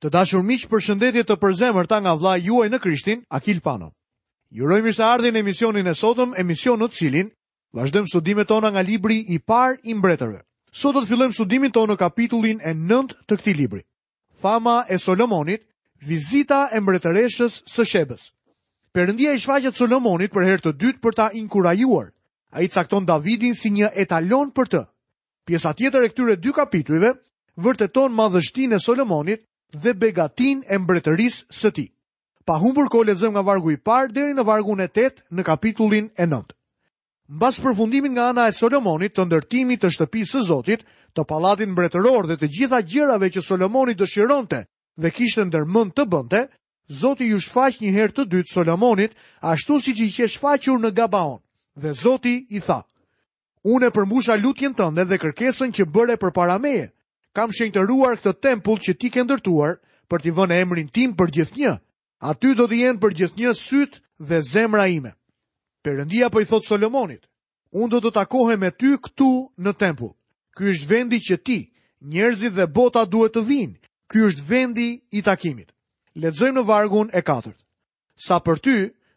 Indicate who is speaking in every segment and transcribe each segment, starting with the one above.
Speaker 1: Të dashur miq, përshëndetje të përzemërta nga vëllai juaj në Krishtin, Akil Pano. Ju uroj mirëseardhjen në emisionin e sotëm, emision në të cilin vazhdojmë studimet tona nga libri i parë i mbretërve. Sot do të fillojmë studimin tonë në kapitullin e 9 të këtij libri. Fama e Solomonit, vizita e mbretëreshës së Shebës. Perëndia i shfaqet Solomonit për herë të dytë për ta inkurajuar. Ai cakton Davidin si një etalon për të. Pjesa tjetër e këtyre dy kapitujve vërteton madhështinë e Solomonit dhe begatinë e mbretërisë së tij. Pa humbur kohë lexojmë nga vargu i parë deri në vargun e tetë në kapitullin e nëntë. Mbas përfundimit nga ana e Solomonit të ndërtimit të shtëpisë së Zotit, të pallatit mbretëror dhe të gjitha gjërave që Solomoni dëshironte dhe kishte ndër mend të bënte, Zoti iu shfaq një herë të dytë Solomonit, ashtu siç i qe shfaqur në Gabaon. Dhe Zoti i tha: Unë e përmbusha lutjen tënde dhe kërkesën që bëre përpara meje. Kam shenjtëruar këtë tempull që ti ke ndërtuar për t'i vënë emrin tim për gjithnjë. Aty do të jenë për gjithnjë sytë dhe zemra ime. Perëndia po i thotë Solomonit, unë do të takohem me ty këtu në tempull. Ky është vendi që ti, njerëzit dhe bota duhet të vijnë. Ky është vendi i takimit. Lexojmë në vargun e katërt. Sa për ty,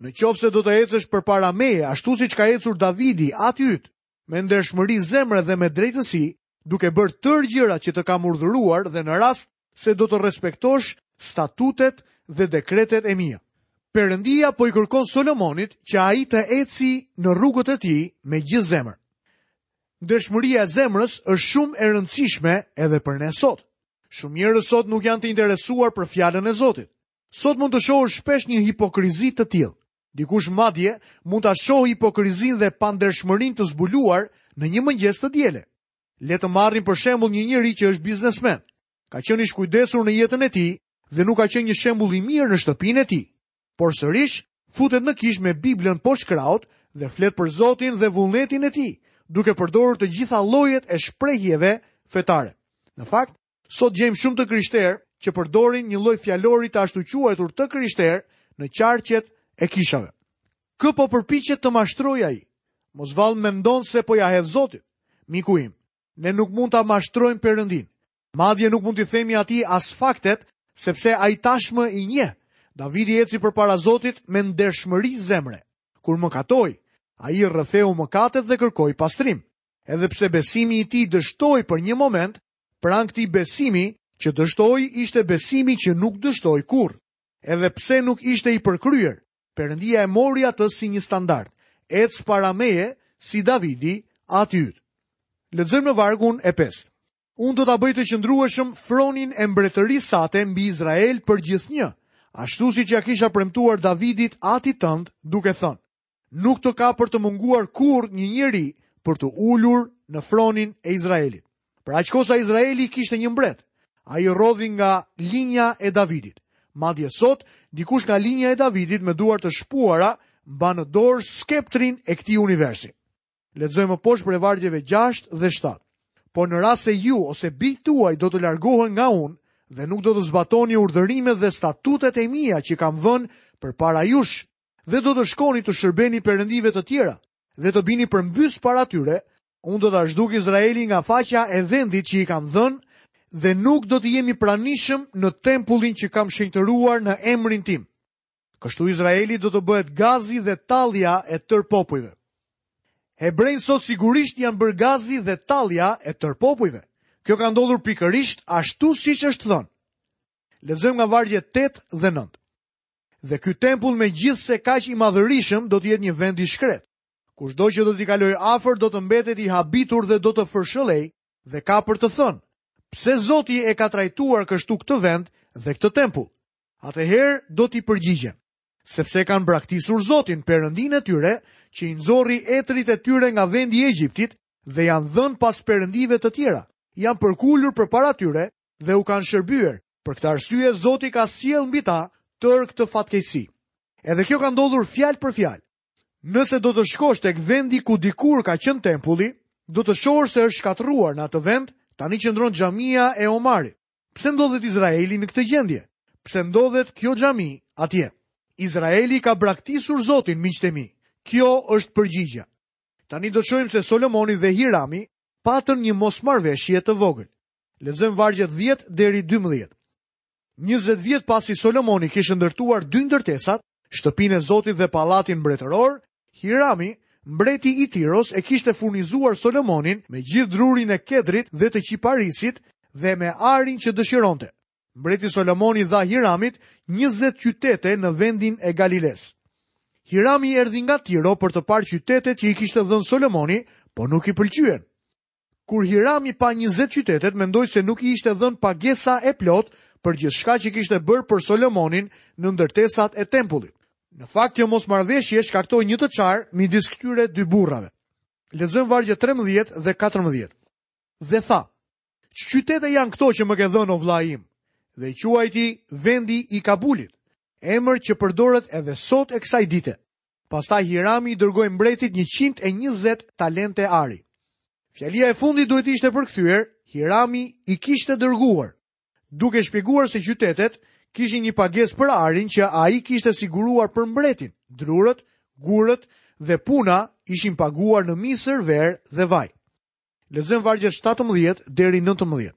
Speaker 1: në qoftë se do të ecësh përpara meje, ashtu siç ka ecur Davidi, ati yt, me ndershmëri zemre dhe me drejtësi, duke bërë tërë gjërat që të kam urdhëruar dhe në rast se do të respektosh statutet dhe dekretet e mia. Perëndia po i kërkon Solomonit që ai të ecë në rrugët e tij me gjithë zemër. Ndershmëria e zemrës është shumë e rëndësishme edhe për ne sot. Shumë njerëz sot nuk janë të interesuar për fjalën e Zotit. Sot mund të shohësh shpesh një hipokrizi të tillë. Dikush madje mund ta shohë hipokrizinë dhe pandershmërinë të zbuluar në një mëngjes të diele. Le të marrim për shembull një njeri që është biznesmen. Ka qenë i shkujdesur në jetën e tij dhe nuk ka qenë një shembull i mirë në shtëpinë e tij. Por sërish futet në kishë me Biblën poshtë krahut dhe flet për Zotin dhe vullnetin e tij, duke përdorur të gjitha llojet e shprehjeve fetare. Në fakt, Sot gjejmë shumë të krishterë që përdorin një lloj fjalori të ashtuquajtur të krishterë në qarqet e kishave. Kë po përpiqet të mashtrojë ai? Mos vallë mendon se po ia hedh Zotit. Miku im, ne nuk mund ta mashtrojmë Perëndinë. Madje nuk mund t'i themi atij as faktet, sepse ai tashmë i njeh. Davidi eci përpara Zotit me ndershmëri zemre. Kur mëkatoi, ai rrëfeu mëkatet dhe kërkoi pastrim. Edhe pse besimi i tij dështoi për një moment, Pranë këtij besimi që dështoi, ishte besimi që nuk dështoi kurrë. Edhe pse nuk ishte i përkryer, Perëndia e mori atë si një standard. Ec para meje si Davidi, ati yt. Lexojmë në vargun e 5. Unë do ta bëj të qëndrueshëm fronin e mbretërisë sate mbi Izrael përgjithnjë, ashtu siç ia kisha premtuar Davidit atit tënd, duke thënë: nuk të ka për të munguar kurrë një njeri për t'u ulur në fronin e Izraelit. Për aq kohë sa Izraeli kishte një mbret, ai rrodhi nga linja e Davidit. Madje sot, dikush nga linja e Davidit me duar të shpuara, mban në dorë skeptrin e këtij universi. Lexojmë më poshtë prej vargjeve 6 dhe 7. Po në rast se ju ose bijtë tuaj do të largohen nga unë dhe nuk do të zbatoni urdhërimet dhe statutet e mia që kam vënë përpara jush, dhe do të shkoni t'u shërbeni perëndive të tjera dhe të bini përmbys para tyre, unë do ta zhduk Izraelin nga faqja e vendit që i kam dhënë dhe nuk do të jem i pranishëm në tempullin që kam shenjtëruar në emrin tim. Kështu Izraeli do të bëhet gazi dhe tallja e tërë popujve. Hebrenjtë sot sigurisht janë bërë gazi dhe tallja e tërë popujve. Kjo ka ndodhur pikërisht ashtu siç është thënë. Lexojmë nga vargjet 8 dhe 9. Dhe ky tempull megjithëse kaq i madhërishëm do të jetë një vend i shkretë. Kushdo që do t'i kalojë afër do të mbetet i habitur dhe do të fërshëllejë dhe ka për të thënë, pse Zoti e ka trajtuar kështu këtë vend dhe këtë tempull. Atëherë do t'i përgjigjen, sepse kanë braktisur Zotin Perëndinë e tyre që i nxori etërit e tyre nga vendi i Egjiptit dhe janë dhënë pas perëndive të tjera. Janë përkulur përpara tyre dhe u kanë shërbyer, për këtë arsye Zoti ka sjellë mbi ta tërë këtë fatkeqësi. Edhe kjo ka ndodhur fjalë për fjalë. Nëse do të shkosh tek vendi ku dikur ka qenë tempulli, do të shohësh se është shkatërruar. Në atë vend tani qëndron xhamia e Omarit. Pse ndodhet Izraeli në këtë gjendje? Pse ndodhet kjo xhami atje? Izraeli ka braktisur Zotin, miqtë e mi. Kjo është përgjigja. Tani do të shohim se Solomoni dhe Hirami patën një mosmarrëveshje të vogël. Lexojmë vargjet 10 deri 12. 20 vjet pasi Solomoni kishte ndërtuar dy ndërtesat, shtëpinë e Zotit dhe pallatin mbretëror, Hirami, mbreti i Tiros e kishte furnizuar Solomonin me gjithë drurin e kedrit dhe të qiparisit dhe me arin që dëshironte. Mbreti Solomon i dha Hiramit 20 qytete në vendin e Galilesë. Hirami erdhi nga Tiro për të parë qytetet që i kishte dhënë Solomoni, por nuk i pëlqyen. Kur Hirami pa njëzet qytetet mendoi se nuk i ishte dhënë pagesa e plotë për gjithçka që kishte bërë për Solomonin në ndërtesat e tempullit. Në fakt kjo mosmarrëveshje shkaktoi një të çarë midis këtyre dy burrave. Lexojmë vargjet trembëdhjetë dhe katërmbëdhjetë. Dhe tha, Ç'qytete janë këto që më ke dhënë o vëllai im? Dhe i quajti vendi i Kabulit, emër që përdoret edhe sot e kësaj dite. Pastaj Hirami i dërgoi mbretit 120 talente ari. Fjalia e fundit duhet të ishte përkthyer, Hirami i kishte dërguar, duke shpjeguar se qytetet kishin një pagesë për arin që ai kishte siguruar për mbretin, drurët, gurët dhe puna ishin paguar në misër, verë dhe vaj. Lexojmë vargjet 17 deri 19.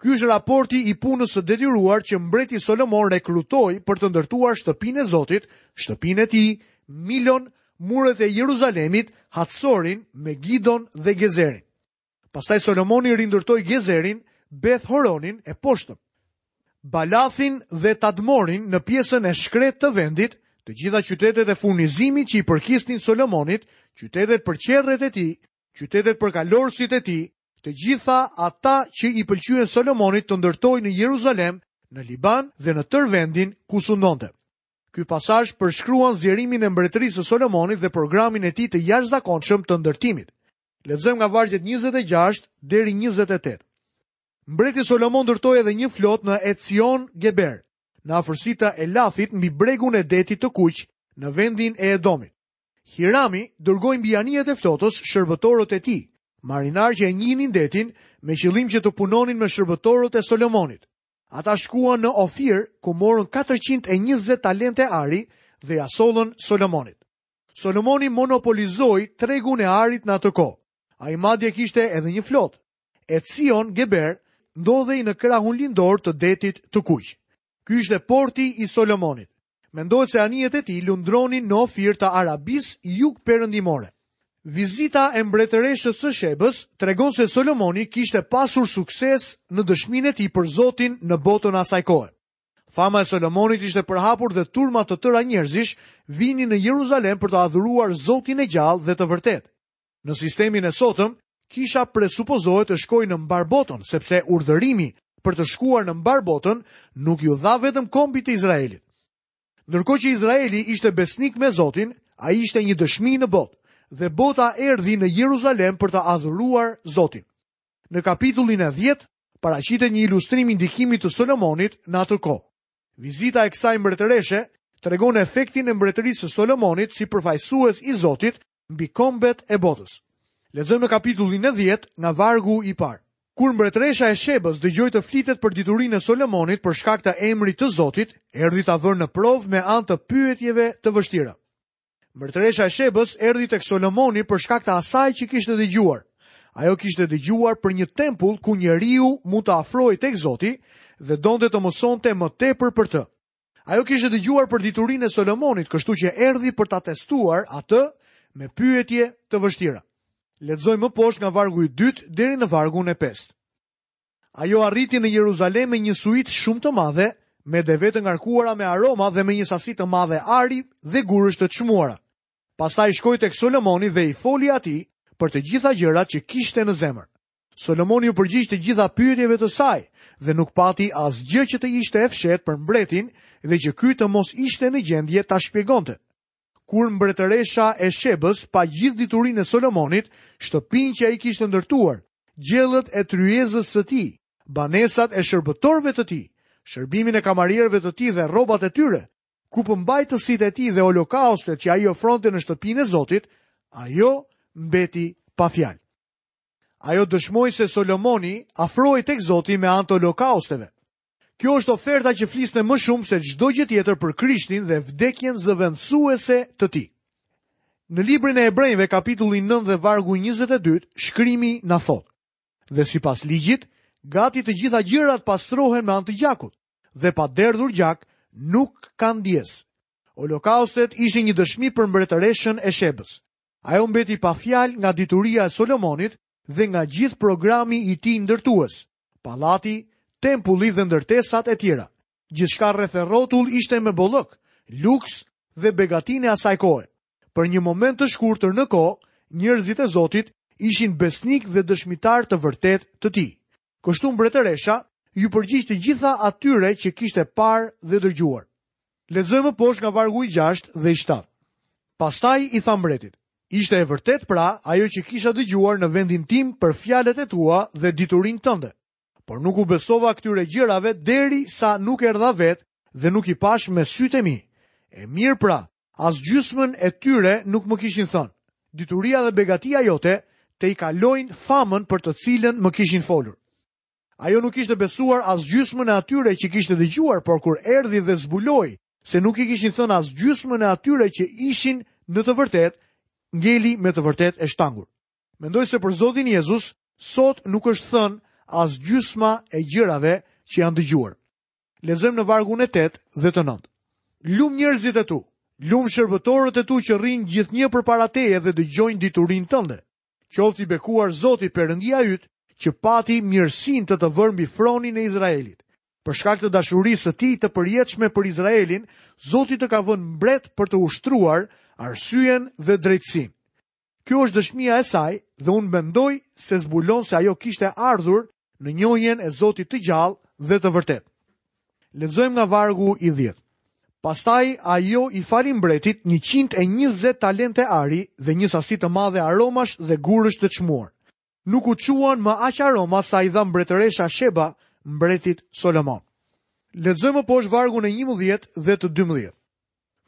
Speaker 1: Ky është raporti i punës së detyruar që mbreti Solomon rekrutoi për të ndërtuar shtëpinë e Zotit, shtëpinë e tij, Milon, muret e Jeruzalemit, Hatsorin, Megidon dhe Gezerin. Pastaj Solomoni rindërtoi Gezerin, Beth Horonin e poshtëm, Balathin dhe Tadmorin në pjesën e shkretë të vendit, të gjitha qytetet e furnizimit që i përkisnin Solomonit, qytetet për qerret e tij, Qytetet për kalorësit e tij, të gjitha ata që i pëlqyen Solomonit të ndërtojë në Jeruzalem, në Liban dhe në tërë vendin ku sundonte. Ky pasazh përshkruan zgjerimin e mbretërisë së Solomonit dhe programin e tij të jashtëzakonshëm të ndërtimit. Lexojmë nga vargjet 26 deri 28. Mbreti Solomon ndërtoi edhe një flotë në Etzion Geber, në afërsi të Elathit mbi bregun e detit të Kuq, në vendin e Edomit. Hirami dërgoi mbi anijet e flotës shërbëtorët e tij, marinarë që e njihnin detin me qëllim që të punonin me shërbëtorët e Solomonit. Ata shkuan në Ofir, ku morën katërqind e njëzet talente ari dhe ia sollën Solomonit. Solomoni monopolizoi tregun e arit në atë kohë. Ai madje kishte edhe një flotë. Etzion Geber ndodhej në krahun lindor të Detit të Kuq. Ky ishte Porti i Solomonit. Mendohet se anijet e tij lundronin në Ofir të Arabisë jugperëndimore. Vizita e mbretëreshës së Shebës tregon se Solomoni kishte pasur sukses në dëshminë e tij për Zotin në botën asaj kohe. Fama e Solomonit ishte përhapur dhe turma të tëra njerëzish vinin në Jeruzalem për të adhuruar Zotin e gjallë dhe të vërtetë. Në sistemin e sotëm, kisha presupozohet të shkojë në mbarë botën, sepse urdhërimi për të shkuar në mbarë botën nuk iu dha vetëm kombit të Izraelit. Ndërkohë që Izraeli ishte besnik me Zotin, ai ishte një dëshmi në botë, dhe bota erdhi në Jeruzalem për të adhuruar Zotin. Në kapitullin e 10, paraqitet një ilustrim i ndikimit të Solomonit në atë kohë. Vizita e kësaj mbretëreshe tregon efektin e mbretërisë së Solomonit si përfaqësues i Zotit mbi kombet e botës. Lexojmë në kapitullin e 10 nga vargu i parë. Kur mbretëresha e Shebës dëgjoi të flitet për diturinë e Solomonit për shkak të emrit të Zotit, erdhi ta vërë në provë me anë të pyetjeve të vështira. Mbretëresha e Shebës erdhi tek Solomoni për shkak të asaj që kishte dëgjuar. Ajo kishte dëgjuar për një tempull ku njeriu mund të afrohej tek Zoti dhe donte të mësonte më tepër për të. Ajo kishte dëgjuar për diturinë e Solomonit, kështu që erdhi për ta testuar atë me pyetje të vështira. Lexoj më poshtë nga vargu i dytë deri në vargun e pestë. Ajo arriti në Jeruzalem me një suitë shumë të madhe, me deve të ngarkuara me aroma dhe me një sasi të madhe ari dhe gurësh të çmuara. Pastaj shkoi tek Solomoni dhe i foli atij për të gjitha gjërat që kishte në zemër. Solomoni u përgjigj të gjitha pyetjeve të saj dhe nuk pati asgjë që të ishte e fshehtë për mbretin dhe që ky të mos ishte në gjendje ta shpjegonte. Kur mbretëresha e Shebës pa gjithë diturinë e Solomonit, shtëpinë që ai kishte ndërtuar, gjellët e tryezës së tij, banesat e shërbëtorëve të tij, shërbimin e kamarierëve të tij dhe rrobat e tyre, kupëmbajtësit e tij dhe olokaustet që ai ofronte në shtëpinë e Zotit, ajo mbeti pa fjalë. Ajo dëshmoi se Solomoni afrohej tek Zoti me anë të olokausteve. Kjo është oferta që fliste më shumë se çdo gjë tjetër për Krishtin dhe vdekjen zëvendësuese të tij. Në librin e Hebrenjve, kapitulli 9 dhe vargu 22, shkrimi na thotë: Dhe sipas ligjit, gati të gjitha gjërat pastrohen me anë të gjakut, dhe pa derdhur gjak nuk ka ndjesë. Olokaustet ishin një dëshmi për mbretëreshën e Shebës. Ajo mbeti pa fjalë nga dituria e Solomonit dhe nga gjithë programi i tij ndërtues, pallati, tempulli dhe ndërtesat e tjera. Gjithçka rreth e rrotull ishte me bollëk, luks dhe begatinë e asaj kohe. Për një moment të shkurtër në kohë, njerëzit e Zotit ishin besnikë dhe dëshmitarë të vërtetë të tij. Kështu mbretëresha iu përgjigj të gjitha atyre që kishte parë dhe dëgjuar. Lexoj më poshtë nga vargu i 6 dhe i 7. Pastaj i tha mbretit, ishte e vërtetë pra ajo që kisha dëgjuar në vendin tim për fjalët e tua dhe diturinë tënde, por nuk u besova këtyre gjërave derisa nuk erdha vetë dhe nuk i pashë me sytë e mi. E, mirë pra, As gjysmën e tyre nuk më kishin thënë. Dituria dhe begatia jote tej i kalojnë famën për të cilën më kishin folur. Ajo nuk kishte besuar as gjysmën e atyre që kishte dëgjuar, por kur erdhi dhe zbuloi se nuk i kishin thënë as gjysmën e atyre që ishin në të vërtetë, ngeli me të vërtetë e shtangur. Mendoj se për Zotin Jezus sot nuk është thënë as gjysma e gjërave që janë dëgjuar. Lexojmë në vargun e 8 dhe të 9. Lum njerëzit e tu, lum shërbëtorët e tu që rrinë gjithnjë përpara teje dhe dëgjojnë diturinë tënde. Qoftë i bekuar Zoti Perëndia yt që pati mirësinë të të vërë mbi fronin e Izraelit. Për shkak të dashurisë së tij të përjetshme për Izraelin, Zoti të ka vënë mbret për të ushtruar arsyen dhe drejtësinë. Kjo është dëshmia e saj dhe unë mendoj se zbulon se ajo kishte ardhur në njohjen e Zotit të gjallë dhe të vërtetë. Lexojmë nga vargu i 10. Pastaj ajo i fali mbretit 120 talente ari dhe një sasi të madhe aromash dhe gurësh të çmuar. nuk u çuan më aq aroma sa i dha mbretëresha Sheba mbretit Solomon. Lexojmë poshtë vargun e 11 dhe të 12.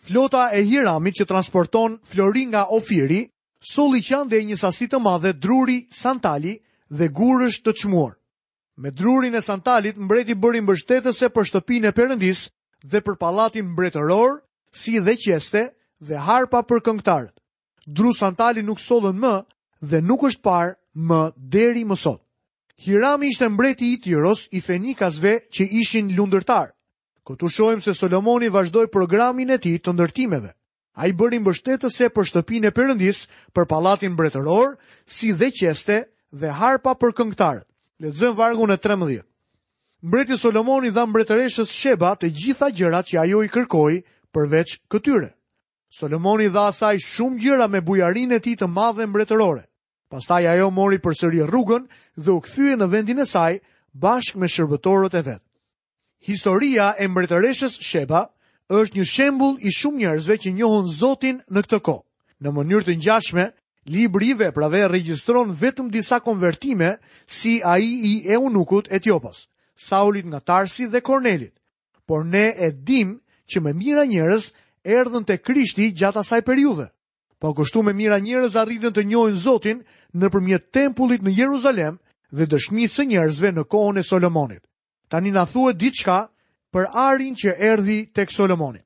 Speaker 1: Flota e Hiramit që transporton flori nga Ofiri, solli që andej një sasi të madhe druri santali dhe gurësh të çmuar. Me drurin e santalit mbreti bëri mbështetëse për shtëpinë e Perëndisë dhe për pallatin mbretëror, si dhe qeste dhe harpa për këngëtarët. Dru Santali nuk sollën më dhe nuk është parë më deri më sot. Hirami ishte mbreti i Tiros i Fenikasve që ishin lundërtarë. Këtu shohim se Solomoni vazhdoi programin e tij të ndërtimeve. Ai bëri mbështetëse për shtëpinë e Perëndisë, për pallatin mbretëror, si dhe qeste dhe harpa për këngëtarët. Lexojmë vargun e 13. Mbreti Solomon i dha mbretëreshës Sheba të gjitha gjërat që ajo i kërkoi përveç këtyre. Solomoni i dha asaj shumë gjëra me bujarinë e tij të madhe mbretërore. Pastaj ajo mori përsëri rrugën dhe u kthye në vendin e saj bashkë me shërbëtorët e vet. Historia e mbretëreshës Sheba është një shembull i shumë njerëzve që njohën Zotin në këtë kohë. Në mënyrë të ngjashme, libri i veprave regjistron vetëm disa konvertime si ai i eunukut etiopas, Saulit nga Tarsi dhe Kornelit, Por ne e dim që me mijëra njerëz erdhën te Krishti gjatë asaj periudhe. Po kështu me mijëra njerëz arritën të njohin Zotin nëpërmjet tempullit në Jeruzalem dhe dëshmisë së njerëzve në kohën e Solomonit. Tani na thuhet diçka për arin që erdhi tek Solomoni.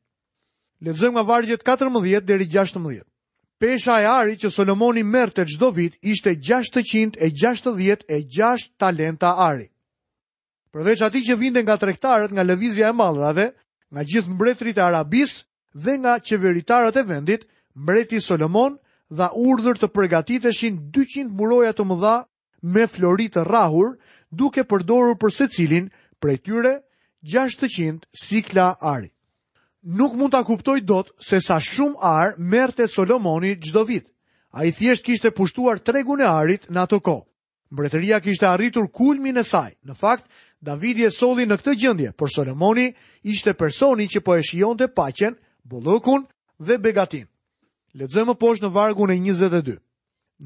Speaker 1: Lexojmë nga vargjet 14 deri 16. Pesha e arit që Solomoni merrte çdo vit ishte 666 talenta ari. Përveç atij që vinte nga tregtarët, nga lëvizja e mallrave, nga gjithë mbretërit e Arabisë dhe nga qeveritarët e vendit, mbreti Solomon dha urdhër të përgatiteshin 200 mburoja të mëdha me flori të rrahur, duke përdorur për secilin prej tyre 600 sikla ari. Nuk mund ta kuptoj dot se sa shumë ar merrte Solomoni çdo vit. Ai thjesht kishte pushtuar tregun e arit në atë kohë. Mbretëria kishte arritur kulmin e saj. Në fakt, Davidi e solli në këtë gjendje, por Solomoni ishte personi që po e shijonte paqen, bollëkun dhe begatinë. Lexojmë më poshtë në vargun e 22.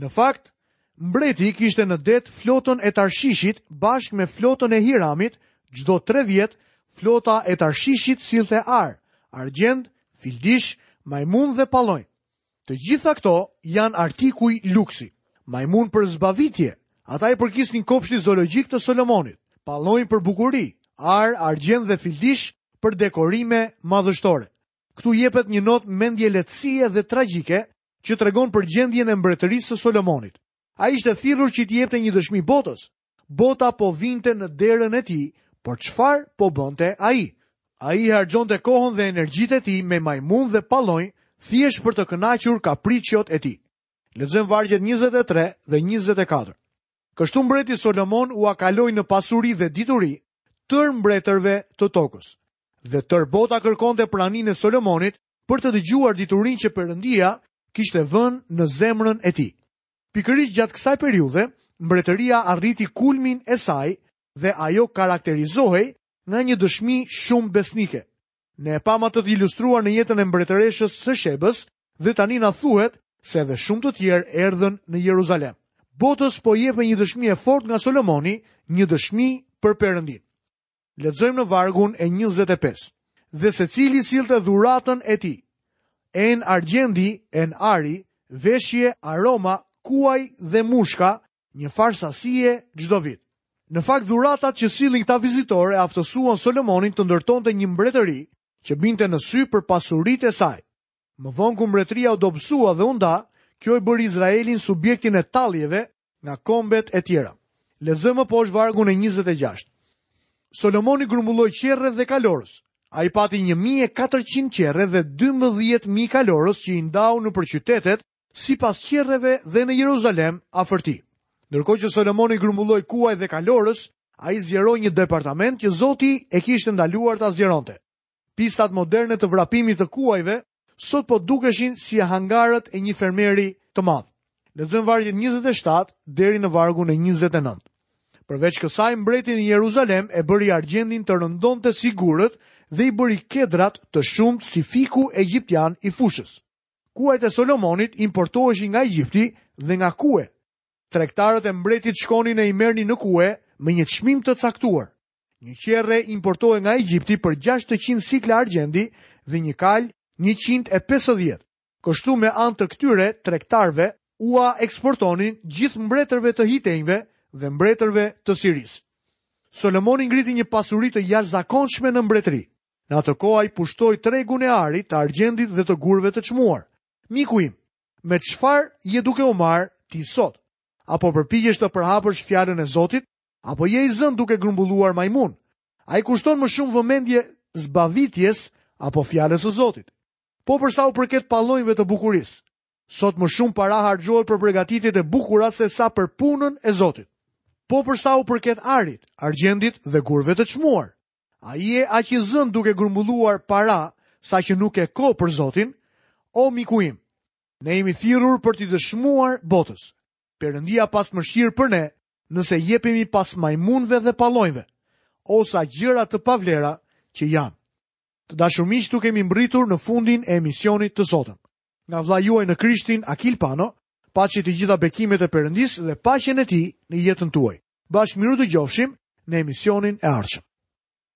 Speaker 1: Në fakt, mbreti kishte në det flotën e Tarshishit bashkë me flotën e Hiramit, çdo 3 vjet flota e Tarshishit sillte ar, argjend, fildish, majmunë dhe pallonj. Të gjitha këto janë artikuj luksi. Majmunë për zbavitje, ata i përkisnin kopshtit zoologjik të Solomonit, pallonj për bukuri, ar, argjend dhe fildish për dekorime madhështore. Këtu jepet një notë mendjelehtësie dhe tragjike që tregon për gjendjen e mbretërisë së Solomonit. Ai ishte thirrur që t'i jepte një dëshmi botës, Bota po vinte në derën e tij, por çfarë po bënte ai? Ai i harxhonte kohën dhe energjitë e tij me majmunë dhe pallonj, thjesht për të kënaqur kapriçot e tij. Lexojmë vargjet 23 dhe 24. Kështu mbreti Solomon ua kaloi në pasuri dhe dituri tërë mbretërve të tokës. Dhe tërë bota kërkonte praninë e Solomonit për të dëgjuar diturinë që Perëndia kishte vënë në zemrën e tij. Pikërisht gjatë kësaj periudhe, mbretëria arriti kulmin e saj dhe ajo karakterizohej nga një dëshmi shumë besnike. Ne e pamë atë të ilustruar në jetën e mbretëreshës së Shebës dhe tani na thuhet se edhe shumë të tjerë erdhën në Jeruzalem. Botës po i jepej një dëshmi e fortë nga Solomoni, një dëshmi për Perëndinë. Lexojmë në vargun e 25. Dhe secili sillte dhuratën e tij, enë argjendi, enë ari, veshje, aroma, kuaj dhe mushka, një farë sasie çdo vit. Në fakt dhuratat që sillin këta vizitorë e aftësuan Solomonin të ndërtonte një mbretëri që binte në sy për pasuritë e saj. Më vonë kur mbretëria u dobësua dhe u nda, kjo e bëri Izraelin subjektin e talljeve nga kombet e tjera. Lexojmë më poshtë vargun e 26. Solomoni grumbulloi qerre dhe kalorës. Ai pati 1400 qerre dhe 12000 kalorës që i ndau nëpër qytetet sipas qerreve dhe në Jeruzalem afër tij. Ndërkohë që Solomoni grumbulloi kuaj dhe kalorës, ai zgjeroi një departament që Zoti e kishte ndaluar ta zgjeronte. Pistat moderne të vrapimit të kuajve sot po dukeshin si hangarët e një fermeri të madh. Lexojmë vargjet 27 deri në vargun e 29. Përveç kësaj mbreti në Jeruzalem e bëri argjendin të rëndomtë si gurët dhe i bëri kedrat të shumtë si fiku egjiptian i fushës. Kuajt e Solomonit importoheshin nga Egjipti dhe nga Kue. Tregtarët e mbretit shkonin e i merrnin në Kue me një çmim të caktuar. Një qerre importohej nga Egjipti për 600 sikla argjendi dhe një kalë 150. Kështu me anë të këtyre tregtarëve ua eksportonin gjithë mbretërve të Hitenjve dhe mbretërve të Sirisë. Solomoni ngriti një pasuri të jashtëzakonshme në mbretëri. Në atë kohë ai pushtoi tregun e arit, të argjendit dhe të gurëve të çmuar. Miku im, me çfarë je duke u marrë ti sot? A po përpiqesh të përhapësh fjalën e Zotit? Apo je i zënë duke grumbulluar majmunë? A i kushton më shumë vëmendje zbavitjes apo fjalës së Zotit? Po përsa u përket pallonjve të bukurisë, sot më shumë para harxhohet për përgatitjet e bukura sesa për punën e Zotit. Po përsa u përket arit, argjendit dhe gurëve të çmuar, a je aq i zënë duke grumbulluar para saqë nuk ke kohë për Zotin, o miku im, ne jemi thirrur për t'i dëshmuar botës. Perëndia pastë mëshirë për ne, nëse jepemi pas majmunëve dhe pallonjve, o sa gjëra të pavlera që janë. Të dashur miq, këtu kemi mbërritur në fundin e emisionit të sotëm. Nga vëllai juaj në Krishtin Akil Pano, paçi të gjitha bekimet e Perëndisë dhe paqen e tij në jetën tuaj. Bashkë mirudëgjofshim në emisionin e ardhshëm.